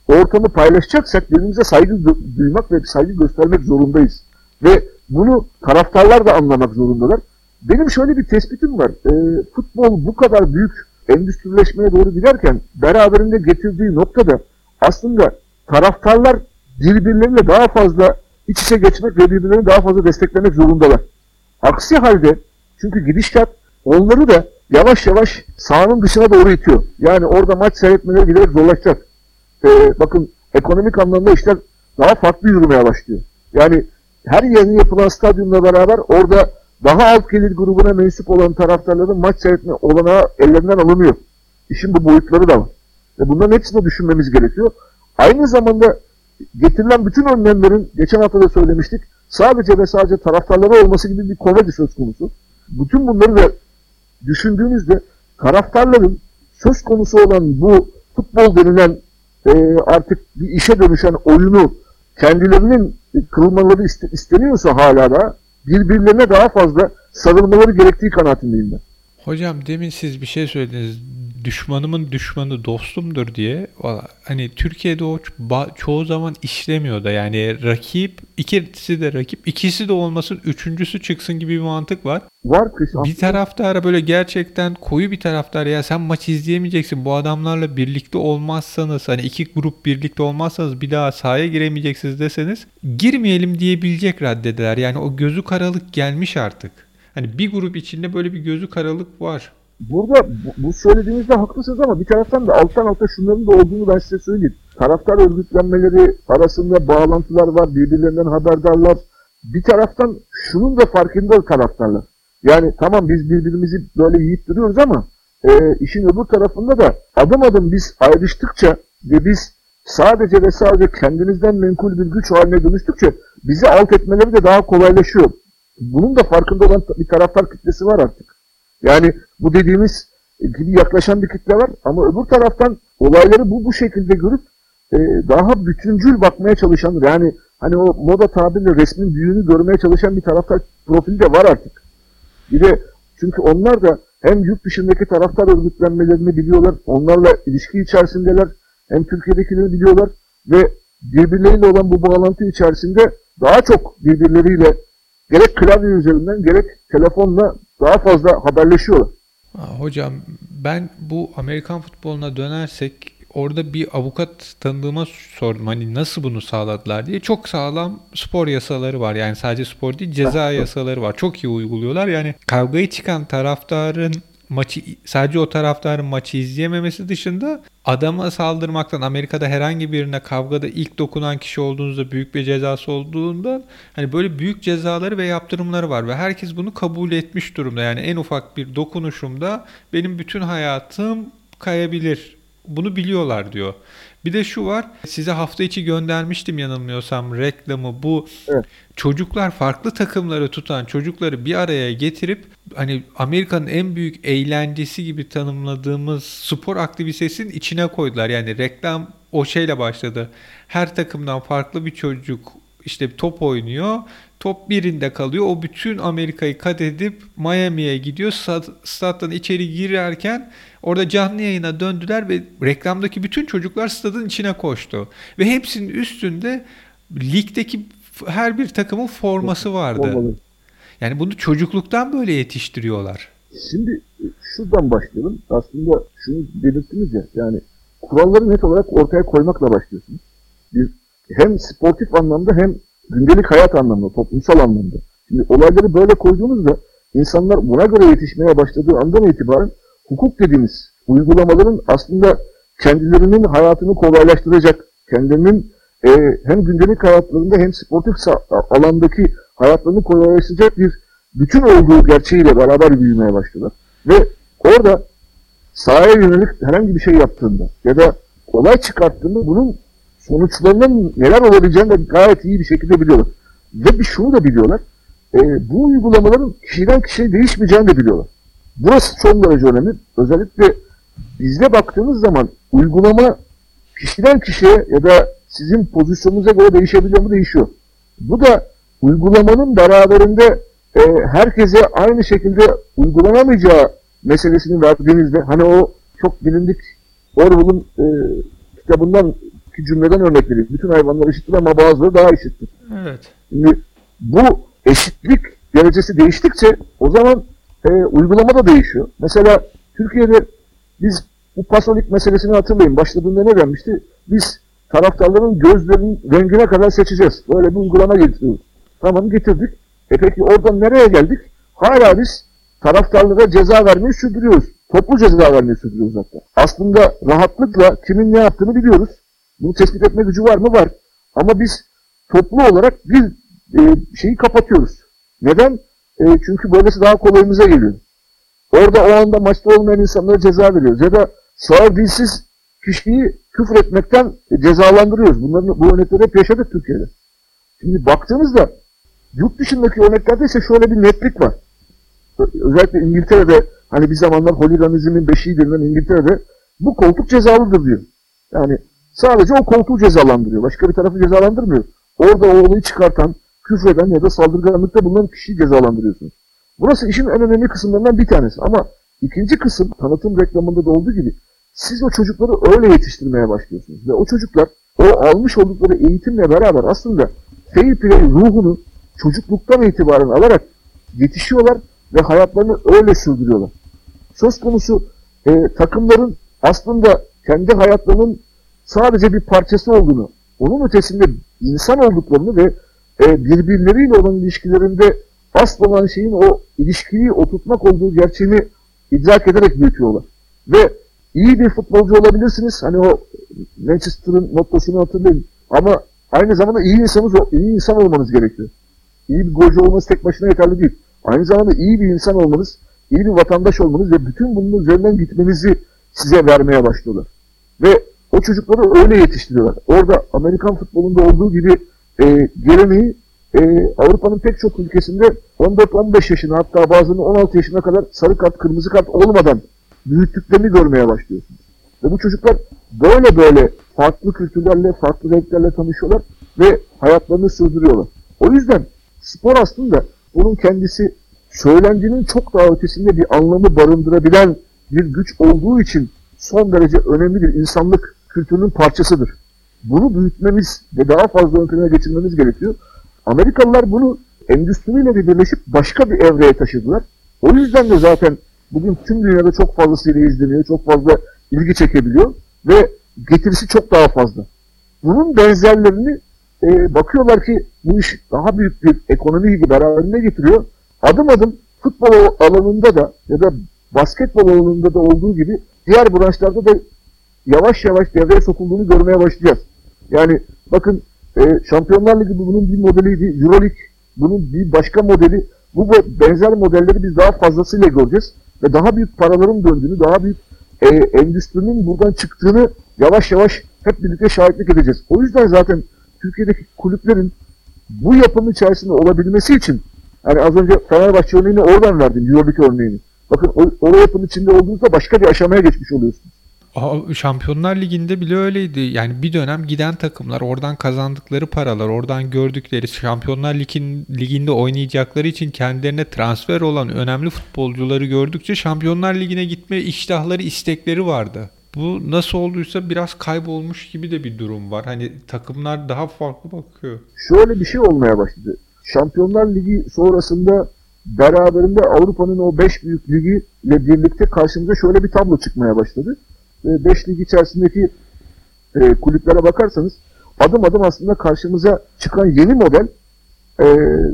ortamı paylaşacaksak birbirimize saygı duymak ve saygı göstermek zorundayız. Ve bunu taraftarlar da anlamak zorundalar. Benim şöyle bir tespitim var. E, futbol bu kadar büyük endüstrileşmeye doğru giderken beraberinde getirdiği noktada aslında taraftarlar birbirleriyle daha fazla iç içe geçmek ve birbirlerini daha fazla desteklemek zorundalar. Aksi halde çünkü gidişat onları da yavaş yavaş sahanın dışına doğru itiyor. Yani orada maç seyretmeleri giderek zorlaşacak. Ee, bakın ekonomik anlamda işler daha farklı yürümeye başlıyor. Yani her yeni yapılan stadyumla beraber orada daha alt gelir grubuna mensup olan taraftarların maç seyretme olanağı ellerinden alınıyor. İşin bu boyutları da var. Ve bunların hepsini düşünmemiz gerekiyor. Aynı zamanda getirilen bütün önlemlerin, geçen hafta da söylemiştik, sadece ve sadece taraftarları olması gibi bir komedi söz konusu. Bütün bunları da düşündüğünüzde taraftarların söz konusu olan bu futbol denilen e, artık bir işe dönüşen oyunu kendilerinin kılmaları isteniyorsa hala da birbirlerine daha fazla sarılmaları gerektiği kanaatindeyim ben. Hocam demin siz bir şey söylediniz. Düşmanımın düşmanı dostumdur diye. Valla hani Türkiye'de o çoğu zaman işlemiyor da yani rakip ikisi de rakip ikisi de olmasın üçüncüsü çıksın gibi bir mantık var. Var kış. Bir taraftara böyle gerçekten koyu bir taraftar ya sen maç izleyemeyeceksin bu adamlarla birlikte olmazsanız hani iki grup birlikte olmazsanız bir daha sahaya giremeyeceksiniz deseniz girmeyelim diyebilecek raddedeler. Yani o gözü karalık gelmiş artık. Hani bir grup içinde böyle bir gözü karalık var. Burada bu, bu söylediğinizde haklısınız ama bir taraftan da alttan alta şunların da olduğunu ben size söyleyeyim. Taraftar örgütlenmeleri arasında bağlantılar var, birbirlerinden haberdarlar. Bir taraftan şunun da farkında taraftarlar. Yani tamam biz birbirimizi böyle yiyip duruyoruz ama e, işin öbür tarafında da adım adım biz ayrıştıkça ve biz sadece ve sadece kendimizden menkul bir güç haline dönüştükçe bizi alt etmeleri de daha kolaylaşıyor. Bunun da farkında olan bir taraftar kitlesi var artık. Yani bu dediğimiz gibi yaklaşan bir kitle var ama öbür taraftan olayları bu bu şekilde görüp e, daha bütüncül bakmaya çalışan yani hani o moda tabirle resmin büyüğünü görmeye çalışan bir taraftar profili de var artık. Bir de çünkü onlar da hem yurt dışındaki taraftar örgütlenmelerini biliyorlar, onlarla ilişki içerisindeler, hem Türkiye'dekileri biliyorlar ve birbirleriyle olan bu bağlantı içerisinde daha çok birbirleriyle gerek klavye üzerinden gerek telefonla daha fazla haberleşiyorlar. Hocam ben bu Amerikan futboluna dönersek orada bir avukat tanıdığıma sordum hani nasıl bunu sağladılar diye. Çok sağlam spor yasaları var. Yani sadece spor değil ceza yasaları var. Çok iyi uyguluyorlar. Yani kavgayı çıkan taraftarın maçı sadece o taraftarın maçı izleyememesi dışında adama saldırmaktan Amerika'da herhangi birine kavgada ilk dokunan kişi olduğunuzda büyük bir cezası olduğunda hani böyle büyük cezaları ve yaptırımları var ve herkes bunu kabul etmiş durumda. Yani en ufak bir dokunuşumda benim bütün hayatım kayabilir. Bunu biliyorlar diyor. Bir de şu var. Size hafta içi göndermiştim yanılmıyorsam reklamı. Bu evet. çocuklar farklı takımları tutan çocukları bir araya getirip hani Amerika'nın en büyük eğlencesi gibi tanımladığımız spor aktivitesinin içine koydular. Yani reklam o şeyle başladı. Her takımdan farklı bir çocuk işte top oynuyor. Top birinde kalıyor. O bütün Amerika'yı kat edip Miami'ye gidiyor. Stat'tan içeri girerken orada canlı yayına döndüler ve reklamdaki bütün çocuklar stadın içine koştu. Ve hepsinin üstünde ligdeki her bir takımın forması vardı. Yani bunu çocukluktan böyle yetiştiriyorlar. Şimdi şuradan başlayalım. Aslında şunu belirttiniz ya yani kuralları net olarak ortaya koymakla başlıyorsunuz. Bir hem sportif anlamda hem gündelik hayat anlamda, toplumsal anlamda. Şimdi olayları böyle koyduğunuzda insanlar buna göre yetişmeye başladığı andan itibaren hukuk dediğimiz uygulamaların aslında kendilerinin hayatını kolaylaştıracak, kendilerinin e, hem gündelik hayatlarında hem sportif alandaki hayatlarını kolaylaştıracak bir bütün olduğu gerçeğiyle beraber büyümeye başladılar. Ve orada sahaya yönelik herhangi bir şey yaptığında ya da olay çıkarttığında bunun sonuçlarının neler olabileceğini de gayet iyi bir şekilde biliyorlar. Ve bir şunu da biliyorlar. E, bu uygulamaların kişiden kişiye değişmeyeceğini de biliyorlar. Burası çok derece önemli. Özellikle bizde baktığımız zaman uygulama kişiden kişiye ya da sizin pozisyonunuza göre değişebiliyor mu? Değişiyor. Bu da uygulamanın beraberinde e, herkese aynı şekilde uygulanamayacağı meselesini verdiğinizde hani o çok bilindik Orwell'ın e, kitabından ki cümleden örnek vereyim. Bütün hayvanlar eşittir ama bazıları daha eşittir. Evet. Şimdi bu eşitlik derecesi değiştikçe o zaman e, uygulama da değişiyor. Mesela Türkiye'de biz bu pasolik meselesini hatırlayın. Başladığında ne denmişti? Biz taraftarların gözlerinin rengine kadar seçeceğiz. Böyle bir uygulama getiriyoruz. Tamam getirdik. E peki oradan nereye geldik? Hala biz taraftarlara ceza vermeyi sürdürüyoruz. Toplu ceza vermeyi sürdürüyoruz hatta. Aslında rahatlıkla kimin ne yaptığını biliyoruz. Bunu tespit etme gücü var mı? Var. Ama biz toplu olarak bir e, şeyi kapatıyoruz. Neden? E, çünkü böylesi daha kolayımıza geliyor. Orada o anda maçta olmayan insanlara ceza veriyoruz. Ya da sağır dilsiz kişiyi küfür etmekten cezalandırıyoruz. Bunların, bu örnekleri hep yaşadık Türkiye'de. Şimdi baktığınızda yurt dışındaki örneklerde ise şöyle bir netlik var. Özellikle İngiltere'de hani bir zamanlar holiganizmin beşiği denilen İngiltere'de bu koltuk cezalıdır diyor. Yani sadece o koltuğu cezalandırıyor. Başka bir tarafı cezalandırmıyor. Orada o olayı çıkartan, küfreden ya da saldırganlıkta bulunan kişiyi cezalandırıyorsunuz. Burası işin en önemli kısımlarından bir tanesi. Ama ikinci kısım tanıtım reklamında da olduğu gibi siz o çocukları öyle yetiştirmeye başlıyorsunuz. Ve o çocuklar o almış oldukları eğitimle beraber aslında fair play ruhunu çocukluktan itibaren alarak yetişiyorlar ve hayatlarını öyle sürdürüyorlar. Söz konusu e, takımların aslında kendi hayatlarının sadece bir parçası olduğunu, onun ötesinde insan olduklarını ve e, birbirleriyle olan ilişkilerinde asıl olan şeyin o ilişkiyi oturtmak olduğu gerçeğini idrak ederek büyütüyorlar. Ve iyi bir futbolcu olabilirsiniz. Hani o Manchester'ın mottosunu hatırlayın. Ama aynı zamanda iyi insanız, iyi insan olmanız gerekiyor. İyi bir golcü olmanız tek başına yeterli değil. Aynı zamanda iyi bir insan olmanız, iyi bir vatandaş olmanız ve bütün bunun üzerinden gitmenizi size vermeye başlıyorlar. Ve o çocukları öyle yetiştiriyorlar. Orada Amerikan futbolunda olduğu gibi e, geleneği e, Avrupa'nın pek çok ülkesinde 14-15 yaşına hatta bazılarının 16 yaşına kadar sarı kart, kırmızı kart olmadan büyüttüklerini görmeye başlıyorsunuz. Ve bu çocuklar böyle böyle farklı kültürlerle, farklı renklerle tanışıyorlar ve hayatlarını sürdürüyorlar. O yüzden spor aslında bunun kendisi söylendiğinin çok daha ötesinde bir anlamı barındırabilen bir güç olduğu için son derece önemli bir insanlık kültürünün parçasıdır. Bunu büyütmemiz ve daha fazla ön plana getirmemiz gerekiyor. Amerikalılar bunu endüstriyle de birleşip başka bir evreye taşıdılar. O yüzden de zaten bugün tüm dünyada çok fazlasıyla izleniyor, çok fazla ilgi çekebiliyor ve getirisi çok daha fazla. Bunun benzerlerini e, bakıyorlar ki bu iş daha büyük bir ekonomi beraberinde getiriyor. Adım adım futbol alanında da ya da basketbol alanında da olduğu gibi diğer branşlarda da yavaş yavaş devreye sokulduğunu görmeye başlayacağız. Yani bakın e, Şampiyonlar Ligi bunun bir modeliydi. Euroleague bunun bir başka modeli. Bu benzer modelleri biz daha fazlasıyla göreceğiz. Ve daha büyük paraların döndüğünü, daha büyük e, endüstrinin buradan çıktığını yavaş yavaş hep birlikte şahitlik edeceğiz. O yüzden zaten Türkiye'deki kulüplerin bu yapının içerisinde olabilmesi için yani az önce Fenerbahçe örneğini oradan verdim, Euroleague örneğini. Bakın o, o yapının içinde olduğunuzda başka bir aşamaya geçmiş oluyorsunuz. Şampiyonlar Ligi'nde bile öyleydi. Yani bir dönem giden takımlar oradan kazandıkları paralar, oradan gördükleri Şampiyonlar liginde oynayacakları için kendilerine transfer olan önemli futbolcuları gördükçe Şampiyonlar Ligi'ne gitme iştahları, istekleri vardı. Bu nasıl olduysa biraz kaybolmuş gibi de bir durum var. Hani takımlar daha farklı bakıyor. Şöyle bir şey olmaya başladı. Şampiyonlar Ligi sonrasında beraberinde Avrupa'nın o 5 büyük ligi ile birlikte karşımıza şöyle bir tablo çıkmaya başladı. 5 lig içerisindeki e, kulüplere bakarsanız adım adım aslında karşımıza çıkan yeni model e,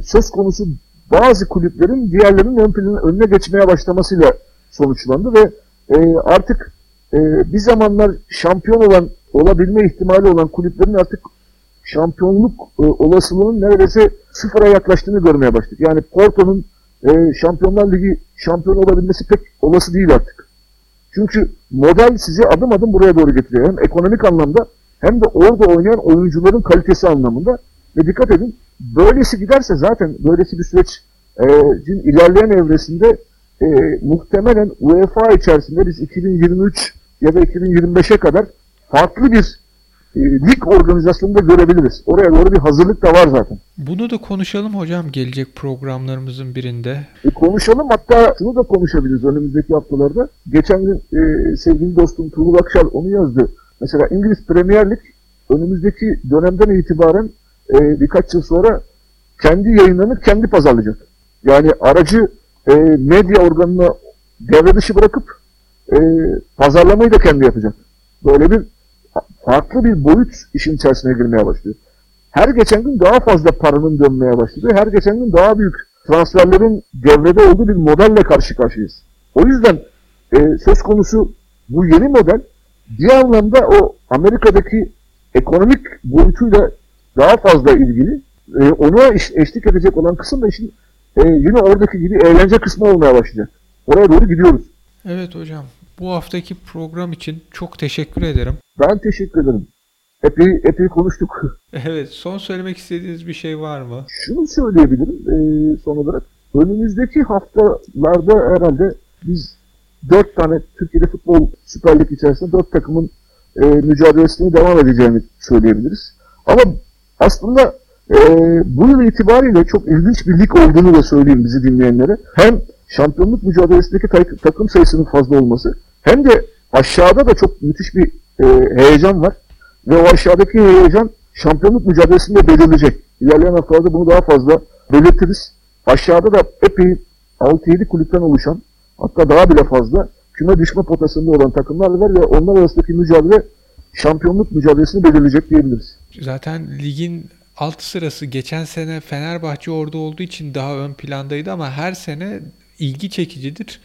söz konusu bazı kulüplerin diğerlerinin ön planın önüne geçmeye başlamasıyla sonuçlandı ve e, artık e, bir zamanlar şampiyon olan olabilme ihtimali olan kulüplerin artık şampiyonluk e, olasılığının neredeyse sıfıra yaklaştığını görmeye başladık. Yani Porto'nun e, Şampiyonlar Ligi şampiyon olabilmesi pek olası değil artık. Çünkü model sizi adım adım buraya doğru getiriyor. Hem ekonomik anlamda hem de orada oynayan oyuncuların kalitesi anlamında. Ve dikkat edin böylesi giderse zaten böylesi bir süreç e, ilerleyen evresinde e, muhtemelen UEFA içerisinde biz 2023 ya da 2025'e kadar farklı bir lig organizasyonunu da görebiliriz. Oraya doğru bir hazırlık da var zaten. Bunu da konuşalım hocam gelecek programlarımızın birinde. E, konuşalım hatta şunu da konuşabiliriz önümüzdeki haftalarda. Geçen gün e, sevgili dostum Tuğrul Akşar onu yazdı. Mesela İngiliz Premier Lig önümüzdeki dönemden itibaren e, birkaç yıl sonra kendi yayınlanıp kendi pazarlayacak. Yani aracı e, medya organına devre dışı bırakıp e, pazarlamayı da kendi yapacak. Böyle bir farklı bir boyut işin içerisine girmeye başlıyor. Her geçen gün daha fazla paranın dönmeye başladı. Her geçen gün daha büyük transferlerin devrede olduğu bir modelle karşı karşıyayız. O yüzden e, söz konusu bu yeni model bir anlamda o Amerika'daki ekonomik boyutuyla daha fazla ilgili. E, ona eş, eşlik edecek olan kısım da işin e, yine oradaki gibi eğlence kısmı olmaya başlayacak. Oraya doğru gidiyoruz. Evet hocam. Bu haftaki program için çok teşekkür ederim. Ben teşekkür ederim. Epey, epey konuştuk. Evet, son söylemek istediğiniz bir şey var mı? Şunu söyleyebilirim e, son olarak. Önümüzdeki haftalarda herhalde biz dört tane Türkiye'de futbol Süper Lig içerisinde dört takımın e, mücadelesine devam edeceğini söyleyebiliriz. Ama aslında e, bu yıl itibariyle çok ilginç bir lig olduğunu da söyleyeyim bizi dinleyenlere. Hem şampiyonluk mücadelesindeki takım sayısının fazla olması hem de aşağıda da çok müthiş bir e, heyecan var. Ve o aşağıdaki heyecan şampiyonluk mücadelesinde belirleyecek. İlerleyen haftalarda bunu daha fazla belirtiriz. Aşağıda da epey 6-7 kulüpten oluşan hatta daha bile fazla küme düşme potasında olan takımlar var ve onlar arasındaki mücadele şampiyonluk mücadelesini belirleyecek diyebiliriz. Zaten ligin alt sırası geçen sene Fenerbahçe orada olduğu için daha ön plandaydı ama her sene ilgi çekicidir.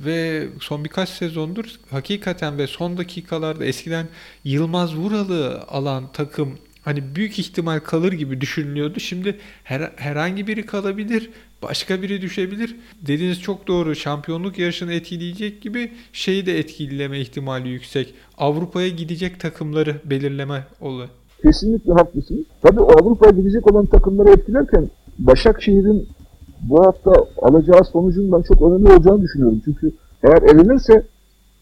Ve son birkaç sezondur hakikaten ve son dakikalarda eskiden Yılmaz Vuralı alan takım hani büyük ihtimal kalır gibi düşünülüyordu. Şimdi her, herhangi biri kalabilir, başka biri düşebilir. Dediğiniz çok doğru. Şampiyonluk yarışını etkileyecek gibi şeyi de etkileme ihtimali yüksek. Avrupa'ya gidecek takımları belirleme oluyor. Kesinlikle haklısınız. Tabii Avrupa'ya gidecek olan takımları etkilerken Başakşehir'in bu hafta alacağı sonucun ben çok önemli olacağını düşünüyorum. Çünkü eğer elenirse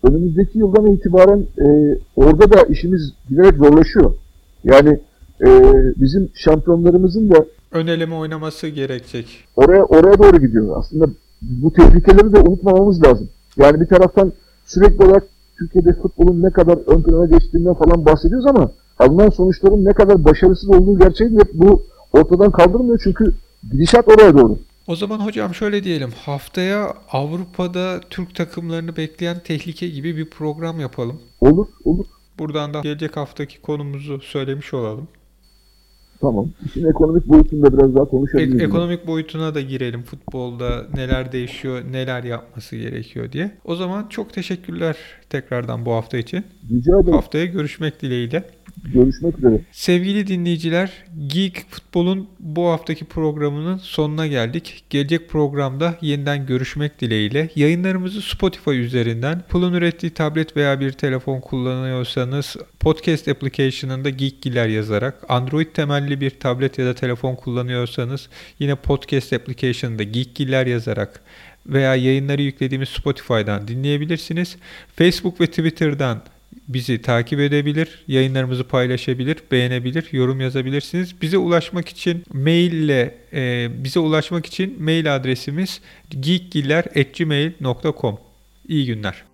önümüzdeki yıldan itibaren e, orada da işimiz giderek zorlaşıyor. Yani e, bizim şampiyonlarımızın da ön eleme oynaması gerekecek. Oraya oraya doğru gidiyor. Aslında bu tehlikeleri de unutmamamız lazım. Yani bir taraftan sürekli olarak Türkiye'de futbolun ne kadar ön plana geçtiğinden falan bahsediyoruz ama alınan sonuçların ne kadar başarısız olduğu gerçeği hep bu ortadan kaldırmıyor çünkü gidişat oraya doğru. O zaman hocam şöyle diyelim. Haftaya Avrupa'da Türk takımlarını bekleyen tehlike gibi bir program yapalım. Olur, olur. Buradan da gelecek haftaki konumuzu söylemiş olalım. Tamam. İşin ekonomik boyutunda biraz daha konuşabiliriz. E- ekonomik boyutuna da girelim. Futbolda neler değişiyor, neler yapması gerekiyor diye. O zaman çok teşekkürler tekrardan bu hafta için. Rica ederim. Haftaya görüşmek dileğiyle. Görüşmek üzere. Sevgili dinleyiciler, Geek Futbol'un bu haftaki programının sonuna geldik. Gelecek programda yeniden görüşmek dileğiyle. Yayınlarımızı Spotify üzerinden, Pul'un ürettiği tablet veya bir telefon kullanıyorsanız podcast application'ında Geekgiler yazarak, Android temelli bir tablet ya da telefon kullanıyorsanız yine podcast application'ında Geekgiler yazarak veya yayınları yüklediğimiz Spotify'dan dinleyebilirsiniz. Facebook ve Twitter'dan bizi takip edebilir, yayınlarımızı paylaşabilir, beğenebilir, yorum yazabilirsiniz. Bize ulaşmak için mail ile e, bize ulaşmak için mail adresimiz geekgiller@gmail.com. İyi günler.